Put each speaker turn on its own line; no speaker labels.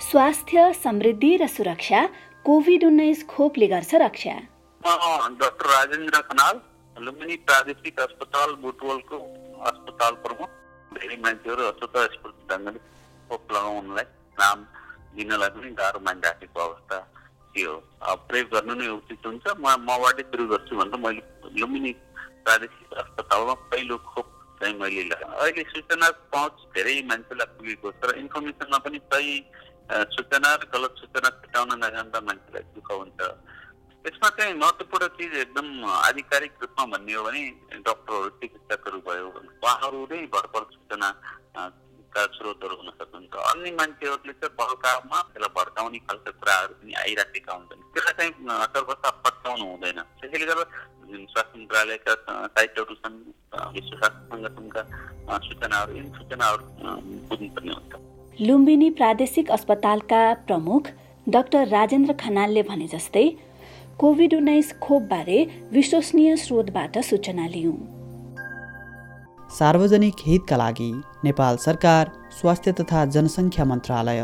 स्वास्थ्य समृद्धि र सुरक्षा कोभिड उन्नाइस खोपले गर्छ रक्षा।
डाक्टर राजेन्द्र खनाल लुम्बिनी प्रादेशिक अस्पताल बुटवलको अस्पताल प्रमुख धेरै मान्छेहरू अस्पताल ढङ्गले खोप लगाउनलाई नाम दिनलाई पनि गाह्रो मानिराखेको अवस्था थियो। प्रयोग गर्नु नै उचित हुन्छ। म मबाटै सुरु गर्छु भनेर मैले लुम्बिनी प्रादेशिक अस्पतालमा पहिलो खोप चाहिँ मैले अहिले सूचना पहुँच धेरै मान्छेलाई पुगेको छ र इन्फर्मेसनमा पनि सही सूचना र गलत सूचना छुट्याउन नजान्दा मान्छेलाई दुःख हुन्छ यसमा चाहिँ महत्त्वपूर्ण चिज एकदम आधिकारिक रूपमा भन्ने हो भने डक्टरहरू चिकित्सकहरू भयो उहाँहरू नै भरपर सूचना स्रोतहरू हुन सक्नुहुन्छ अन्य मान्छेहरूले चाहिँ बहकामा त्यसलाई भड्काउने खालको कुराहरू पनि आइराखेका हुन्छन् त्यसलाई चाहिँ सर्वथा पत्याउनु हुँदैन त्यसैले गर्दा स्वास्थ्य मन्त्रालयका साइटहरू छन् विश्व स्वास्थ्य सङ्गठनका सूचनाहरू यी सूचनाहरू बुझ्नुपर्ने हुन्छ
लुम्बिनी प्रादेशिक अस्पतालका प्रमुख डाक्टर राजेन्द्र खनालले भने जस्तै कोभिड उन्नाइस खोपबारे विश्वसनीय स्रोतबाट सूचना लियौँ
सार्वजनिक हितका लागि नेपाल सरकार स्वास्थ्य तथा जनसङ्ख्या मन्त्रालय।